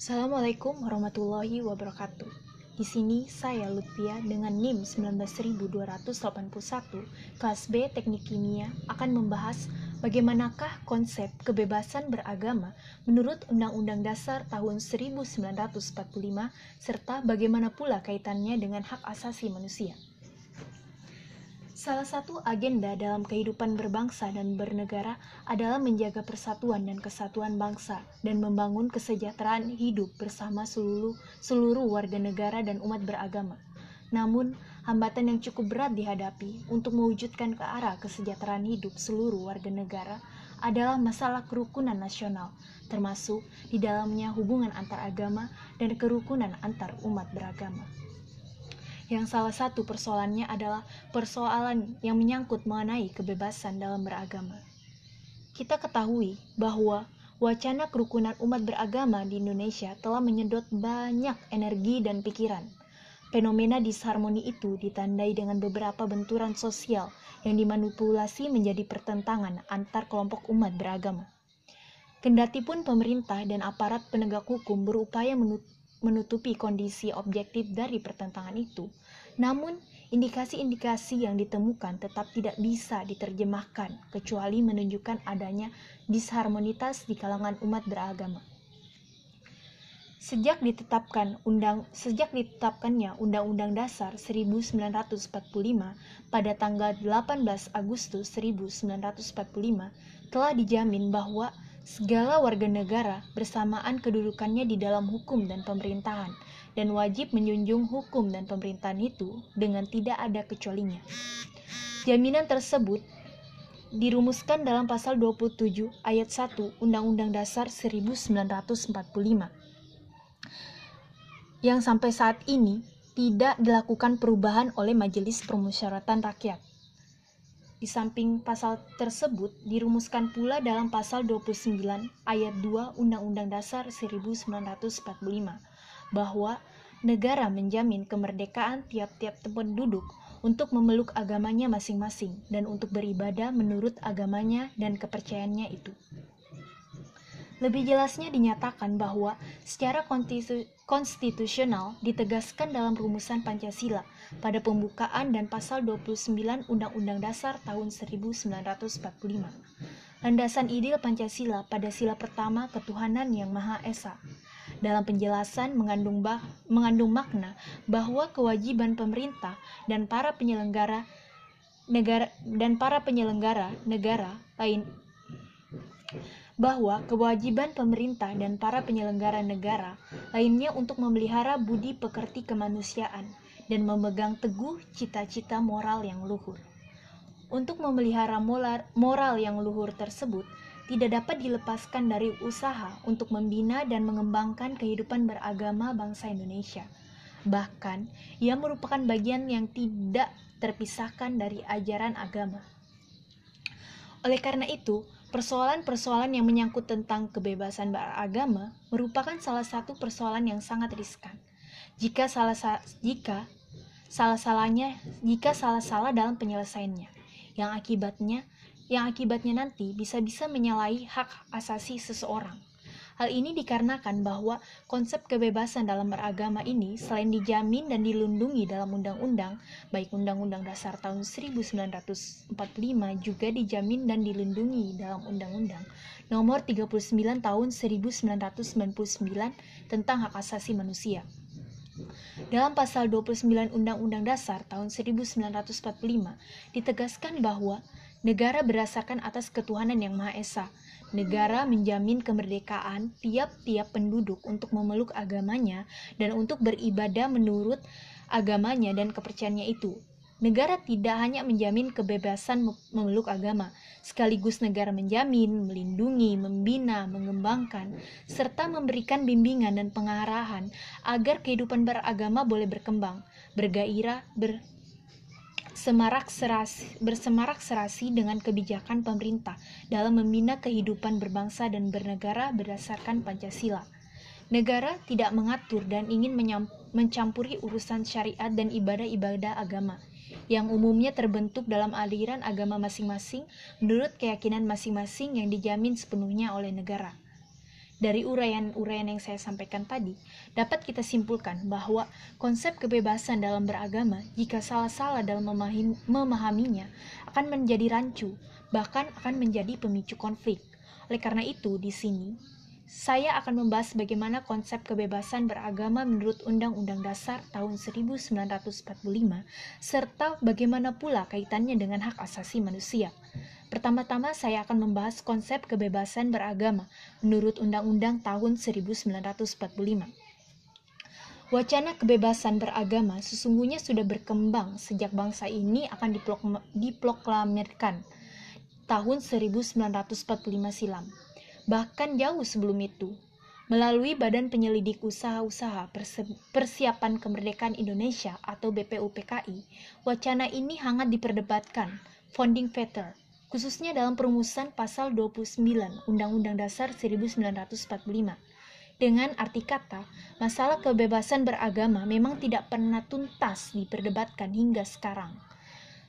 Assalamualaikum warahmatullahi wabarakatuh. Di sini saya Lutfia dengan NIM 19281 kelas B Teknik Kimia akan membahas bagaimanakah konsep kebebasan beragama menurut Undang-Undang Dasar tahun 1945 serta bagaimana pula kaitannya dengan hak asasi manusia. Salah satu agenda dalam kehidupan berbangsa dan bernegara adalah menjaga persatuan dan kesatuan bangsa dan membangun kesejahteraan hidup bersama seluruh seluruh warga negara dan umat beragama. Namun, hambatan yang cukup berat dihadapi untuk mewujudkan ke arah kesejahteraan hidup seluruh warga negara adalah masalah kerukunan nasional, termasuk di dalamnya hubungan antar agama dan kerukunan antar umat beragama yang salah satu persoalannya adalah persoalan yang menyangkut mengenai kebebasan dalam beragama. Kita ketahui bahwa wacana kerukunan umat beragama di Indonesia telah menyedot banyak energi dan pikiran. Fenomena disharmoni itu ditandai dengan beberapa benturan sosial yang dimanipulasi menjadi pertentangan antar kelompok umat beragama. Kendatipun pemerintah dan aparat penegak hukum berupaya menutupi kondisi objektif dari pertentangan itu. Namun, indikasi-indikasi yang ditemukan tetap tidak bisa diterjemahkan kecuali menunjukkan adanya disharmonitas di kalangan umat beragama. Sejak ditetapkan undang sejak ditetapkannya Undang-Undang Dasar 1945 pada tanggal 18 Agustus 1945 telah dijamin bahwa segala warga negara bersamaan kedudukannya di dalam hukum dan pemerintahan dan wajib menjunjung hukum dan pemerintahan itu dengan tidak ada kecualinya. Jaminan tersebut dirumuskan dalam pasal 27 ayat 1 Undang-Undang Dasar 1945 yang sampai saat ini tidak dilakukan perubahan oleh Majelis Permusyawaratan Rakyat. Di samping pasal tersebut dirumuskan pula dalam pasal 29 ayat 2 Undang-Undang Dasar 1945 bahwa negara menjamin kemerdekaan tiap-tiap penduduk untuk memeluk agamanya masing-masing dan untuk beribadah menurut agamanya dan kepercayaannya itu. Lebih jelasnya dinyatakan bahwa secara konstitusional ditegaskan dalam rumusan Pancasila pada pembukaan dan pasal 29 Undang-Undang Dasar tahun 1945. Landasan ideal Pancasila pada sila pertama ketuhanan yang Maha Esa. Dalam penjelasan mengandung bah, mengandung makna bahwa kewajiban pemerintah dan para penyelenggara negara dan para penyelenggara negara lain bahwa kewajiban pemerintah dan para penyelenggara negara lainnya untuk memelihara budi pekerti kemanusiaan dan memegang teguh cita-cita moral yang luhur. Untuk memelihara moral yang luhur tersebut, tidak dapat dilepaskan dari usaha untuk membina dan mengembangkan kehidupan beragama bangsa Indonesia. Bahkan, ia merupakan bagian yang tidak terpisahkan dari ajaran agama. Oleh karena itu, persoalan-persoalan yang menyangkut tentang kebebasan beragama merupakan salah satu persoalan yang sangat riskan. Jika salah jika salah-salahnya jika salah-salah dalam penyelesaiannya, yang akibatnya yang akibatnya nanti bisa-bisa menyalahi hak asasi seseorang. Hal ini dikarenakan bahwa konsep kebebasan dalam beragama ini selain dijamin dan dilindungi dalam undang-undang, baik Undang-Undang Dasar tahun 1945 juga dijamin dan dilindungi dalam Undang-Undang Nomor 39 tahun 1999 tentang hak asasi manusia. Dalam pasal 29 Undang-Undang Dasar tahun 1945 ditegaskan bahwa negara berdasarkan atas ketuhanan yang Maha Esa. Negara menjamin kemerdekaan tiap-tiap penduduk untuk memeluk agamanya dan untuk beribadah menurut agamanya dan kepercayaannya itu. Negara tidak hanya menjamin kebebasan memeluk agama, sekaligus negara menjamin, melindungi, membina, mengembangkan, serta memberikan bimbingan dan pengarahan agar kehidupan beragama boleh berkembang, bergairah, ber semarak serasi, bersemarak serasi dengan kebijakan pemerintah dalam membina kehidupan berbangsa dan bernegara berdasarkan Pancasila. Negara tidak mengatur dan ingin mencampuri urusan syariat dan ibadah-ibadah agama yang umumnya terbentuk dalam aliran agama masing-masing menurut keyakinan masing-masing yang dijamin sepenuhnya oleh negara. Dari uraian-uraian yang saya sampaikan tadi, dapat kita simpulkan bahwa konsep kebebasan dalam beragama, jika salah-salah dalam memahaminya, akan menjadi rancu, bahkan akan menjadi pemicu konflik. Oleh karena itu, di sini saya akan membahas bagaimana konsep kebebasan beragama menurut Undang-Undang Dasar tahun 1945 serta bagaimana pula kaitannya dengan hak asasi manusia. Pertama-tama saya akan membahas konsep kebebasan beragama menurut Undang-Undang tahun 1945. Wacana kebebasan beragama sesungguhnya sudah berkembang sejak bangsa ini akan diproklamirkan tahun 1945 silam. Bahkan jauh sebelum itu, melalui Badan Penyelidik Usaha-Usaha Persiapan Kemerdekaan Indonesia atau BPUPKI, wacana ini hangat diperdebatkan, founding father, khususnya dalam perumusan pasal 29 Undang-Undang Dasar 1945. Dengan arti kata, masalah kebebasan beragama memang tidak pernah tuntas diperdebatkan hingga sekarang.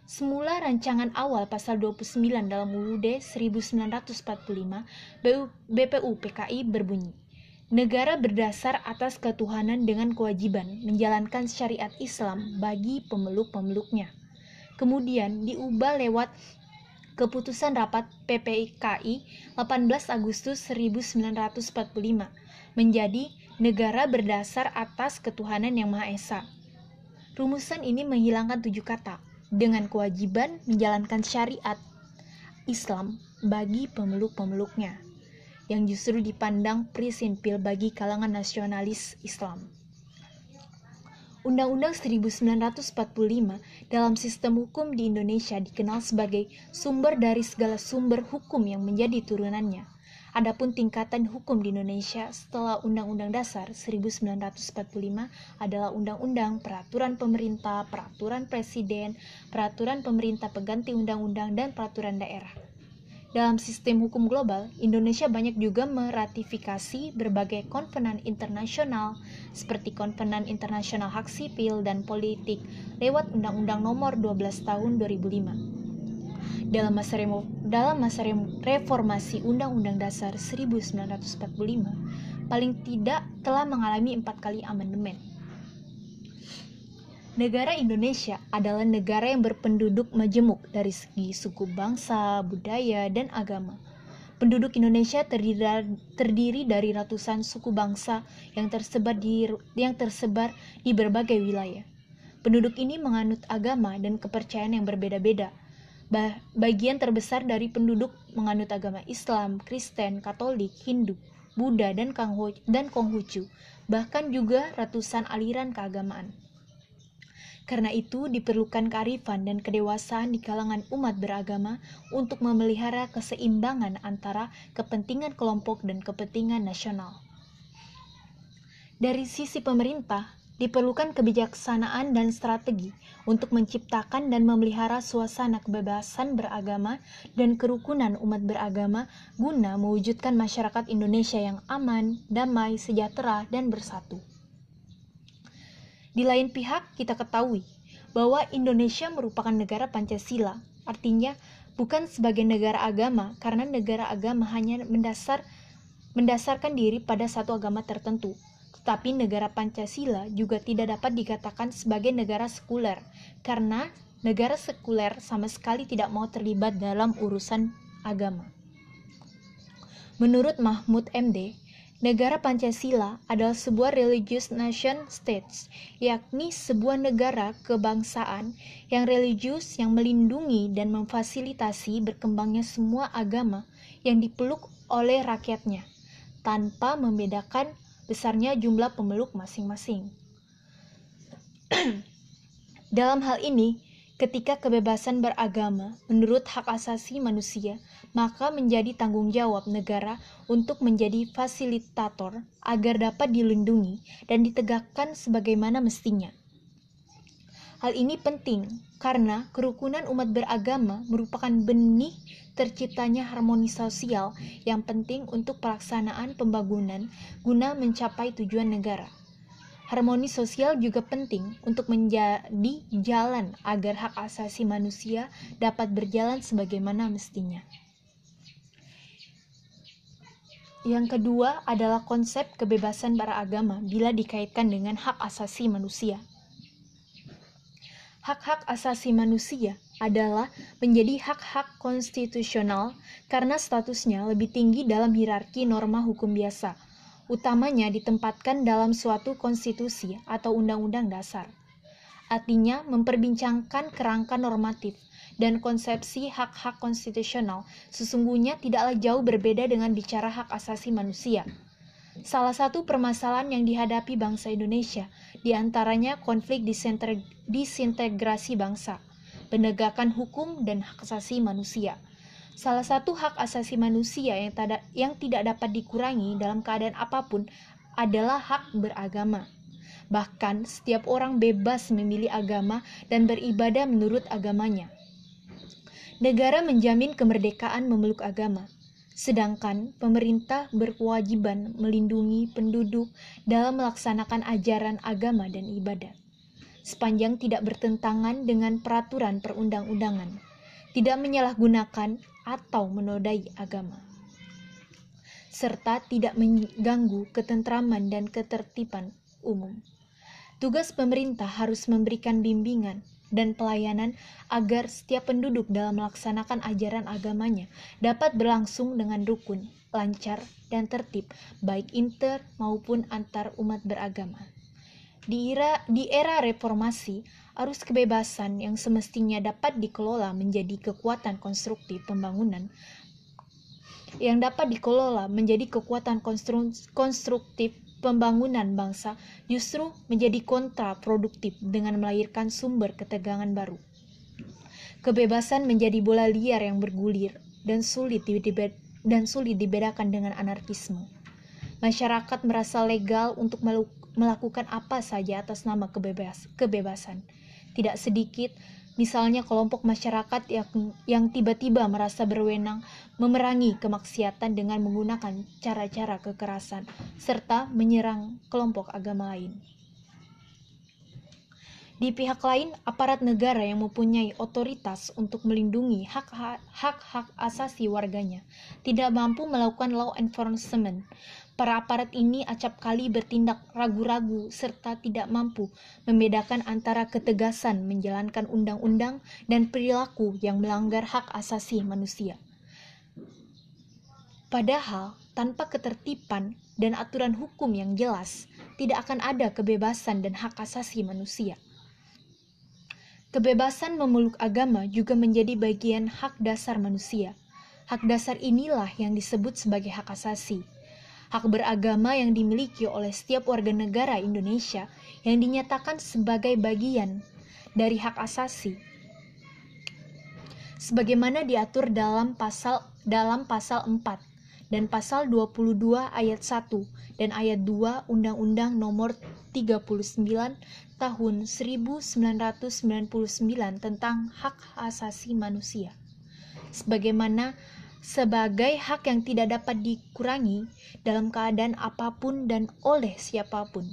Semula rancangan awal pasal 29 dalam UUD 1945 BPU PKI berbunyi, Negara berdasar atas ketuhanan dengan kewajiban menjalankan syariat Islam bagi pemeluk-pemeluknya. Kemudian diubah lewat Keputusan Rapat PPIKI 18 Agustus 1945 menjadi negara berdasar atas ketuhanan yang Maha Esa. Rumusan ini menghilangkan tujuh kata dengan kewajiban menjalankan syariat Islam bagi pemeluk-pemeluknya yang justru dipandang prinsipil bagi kalangan nasionalis Islam. Undang-Undang 1945 dalam sistem hukum di Indonesia dikenal sebagai sumber dari segala sumber hukum yang menjadi turunannya. Adapun tingkatan hukum di Indonesia setelah Undang-Undang Dasar 1945 adalah undang-undang, peraturan pemerintah, peraturan presiden, peraturan pemerintah pengganti undang-undang, dan peraturan daerah. Dalam sistem hukum global, Indonesia banyak juga meratifikasi berbagai konvenan internasional seperti Konvenan Internasional Hak Sipil dan Politik lewat Undang-Undang Nomor 12 Tahun 2005. Dalam masa, remo, dalam masa reformasi Undang-Undang Dasar 1945, paling tidak telah mengalami empat kali amandemen Negara Indonesia adalah negara yang berpenduduk majemuk dari segi suku bangsa, budaya, dan agama. Penduduk Indonesia terdiri, dari ratusan suku bangsa yang tersebar di yang tersebar di berbagai wilayah. Penduduk ini menganut agama dan kepercayaan yang berbeda-beda. Bagian terbesar dari penduduk menganut agama Islam, Kristen, Katolik, Hindu, Buddha, dan Konghucu, bahkan juga ratusan aliran keagamaan. Karena itu, diperlukan kearifan dan kedewasaan di kalangan umat beragama untuk memelihara keseimbangan antara kepentingan kelompok dan kepentingan nasional. Dari sisi pemerintah, diperlukan kebijaksanaan dan strategi untuk menciptakan dan memelihara suasana kebebasan beragama dan kerukunan umat beragama guna mewujudkan masyarakat Indonesia yang aman, damai, sejahtera, dan bersatu. Di lain pihak, kita ketahui bahwa Indonesia merupakan negara Pancasila, artinya bukan sebagai negara agama, karena negara agama hanya mendasar mendasarkan diri pada satu agama tertentu. Tetapi negara Pancasila juga tidak dapat dikatakan sebagai negara sekuler, karena negara sekuler sama sekali tidak mau terlibat dalam urusan agama. Menurut Mahmud MD, Negara Pancasila adalah sebuah religious nation states, yakni sebuah negara kebangsaan yang religius yang melindungi dan memfasilitasi berkembangnya semua agama yang dipeluk oleh rakyatnya, tanpa membedakan besarnya jumlah pemeluk masing-masing. Dalam hal ini, ketika kebebasan beragama menurut hak asasi manusia maka menjadi tanggung jawab negara untuk menjadi fasilitator agar dapat dilindungi dan ditegakkan sebagaimana mestinya. Hal ini penting karena kerukunan umat beragama merupakan benih terciptanya harmoni sosial yang penting untuk pelaksanaan pembangunan guna mencapai tujuan negara. Harmoni sosial juga penting untuk menjadi jalan agar hak asasi manusia dapat berjalan sebagaimana mestinya. Yang kedua adalah konsep kebebasan beragama bila dikaitkan dengan hak asasi manusia. Hak-hak asasi manusia adalah menjadi hak-hak konstitusional karena statusnya lebih tinggi dalam hierarki norma hukum biasa, utamanya ditempatkan dalam suatu konstitusi atau undang-undang dasar. Artinya, memperbincangkan kerangka normatif dan konsepsi hak-hak konstitusional sesungguhnya tidaklah jauh berbeda dengan bicara hak asasi manusia. Salah satu permasalahan yang dihadapi bangsa Indonesia di antaranya konflik disintegrasi bangsa, penegakan hukum dan hak asasi manusia. Salah satu hak asasi manusia yang, tada, yang tidak dapat dikurangi dalam keadaan apa pun adalah hak beragama. Bahkan, setiap orang bebas memilih agama dan beribadah menurut agamanya. Negara menjamin kemerdekaan memeluk agama, sedangkan pemerintah berkewajiban melindungi penduduk dalam melaksanakan ajaran agama dan ibadah, sepanjang tidak bertentangan dengan peraturan perundang-undangan, tidak menyalahgunakan atau menodai agama, serta tidak mengganggu ketentraman dan ketertiban umum. Tugas pemerintah harus memberikan bimbingan dan pelayanan agar setiap penduduk dalam melaksanakan ajaran agamanya dapat berlangsung dengan rukun, lancar, dan tertib, baik inter maupun antar umat beragama. Di era, di era reformasi, arus kebebasan yang semestinya dapat dikelola menjadi kekuatan konstruktif pembangunan yang dapat dikelola menjadi kekuatan konstruktif pembangunan bangsa justru menjadi kontraproduktif dengan melahirkan sumber ketegangan baru. Kebebasan menjadi bola liar yang bergulir dan sulit dan sulit dibedakan dengan anarkisme. Masyarakat merasa legal untuk melakukan apa saja atas nama kebebas, kebebasan. Tidak sedikit Misalnya kelompok masyarakat yang yang tiba-tiba merasa berwenang memerangi kemaksiatan dengan menggunakan cara-cara kekerasan serta menyerang kelompok agama lain. Di pihak lain, aparat negara yang mempunyai otoritas untuk melindungi hak-hak asasi warganya tidak mampu melakukan law enforcement Para aparat ini acap kali bertindak ragu-ragu serta tidak mampu membedakan antara ketegasan menjalankan undang-undang dan perilaku yang melanggar hak asasi manusia. Padahal, tanpa ketertiban dan aturan hukum yang jelas, tidak akan ada kebebasan dan hak asasi manusia. Kebebasan memeluk agama juga menjadi bagian hak dasar manusia. Hak dasar inilah yang disebut sebagai hak asasi hak beragama yang dimiliki oleh setiap warga negara Indonesia yang dinyatakan sebagai bagian dari hak asasi sebagaimana diatur dalam pasal dalam pasal 4 dan pasal 22 ayat 1 dan ayat 2 Undang-Undang Nomor 39 Tahun 1999 tentang Hak Asasi Manusia. Sebagaimana sebagai hak yang tidak dapat dikurangi dalam keadaan apa pun dan oleh siapa pun.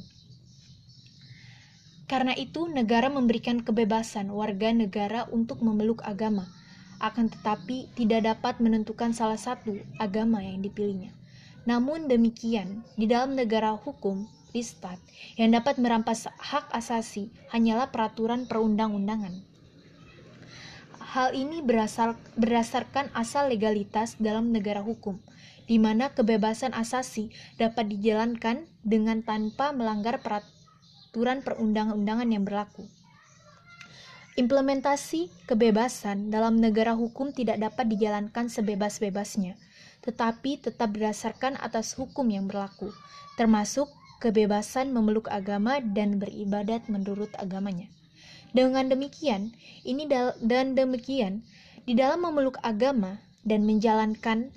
Karena itu, negara memberikan kebebasan warga negara untuk memeluk agama, akan tetapi tidak dapat menentukan salah satu agama yang dipilihnya. Namun demikian, di dalam negara hukum, istat, yang dapat merampas hak asasi hanyalah peraturan perundang-undangan. Hal ini berasal, berdasarkan asal legalitas dalam negara hukum, di mana kebebasan asasi dapat dijalankan dengan tanpa melanggar peraturan perundang-undangan yang berlaku. Implementasi kebebasan dalam negara hukum tidak dapat dijalankan sebebas-bebasnya, tetapi tetap berdasarkan atas hukum yang berlaku, termasuk kebebasan memeluk agama dan beribadat menurut agamanya. Dengan demikian, ini dan demikian, di dalam memeluk agama dan menjalankan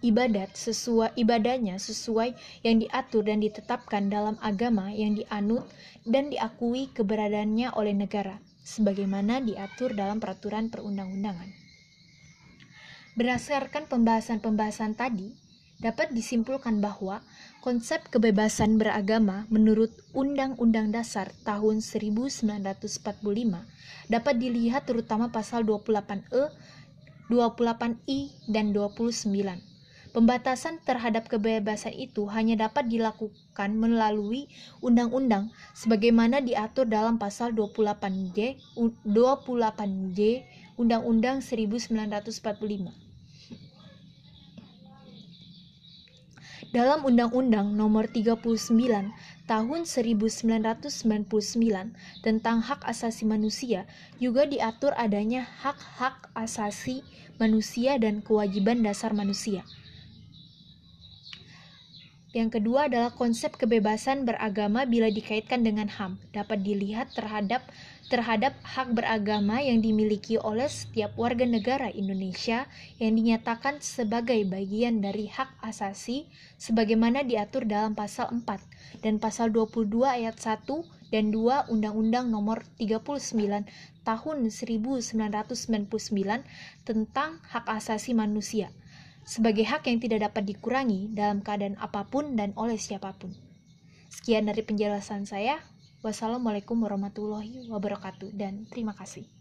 ibadat sesuai ibadahnya sesuai yang diatur dan ditetapkan dalam agama yang dianut dan diakui keberadaannya oleh negara sebagaimana diatur dalam peraturan perundang-undangan. Berdasarkan pembahasan-pembahasan tadi, dapat disimpulkan bahwa Konsep kebebasan beragama menurut Undang-Undang Dasar tahun 1945 dapat dilihat terutama pasal 28E, 28I, dan 29. Pembatasan terhadap kebebasan itu hanya dapat dilakukan melalui undang-undang sebagaimana diatur dalam pasal 28J 28J Undang-Undang 1945. Dalam Undang-Undang Nomor 39 Tahun 1999 tentang hak asasi manusia juga diatur adanya hak-hak asasi manusia dan kewajiban dasar manusia. Yang kedua adalah konsep kebebasan beragama bila dikaitkan dengan HAM dapat dilihat terhadap terhadap hak beragama yang dimiliki oleh setiap warga negara Indonesia yang dinyatakan sebagai bagian dari hak asasi sebagaimana diatur dalam pasal 4 dan pasal 22 ayat 1 dan 2 Undang-Undang Nomor 39 Tahun 1999 tentang hak asasi manusia sebagai hak yang tidak dapat dikurangi dalam keadaan apa pun dan oleh siapa pun. Sekian dari penjelasan saya. Wassalamualaikum warahmatullahi wabarakatuh dan terima kasih.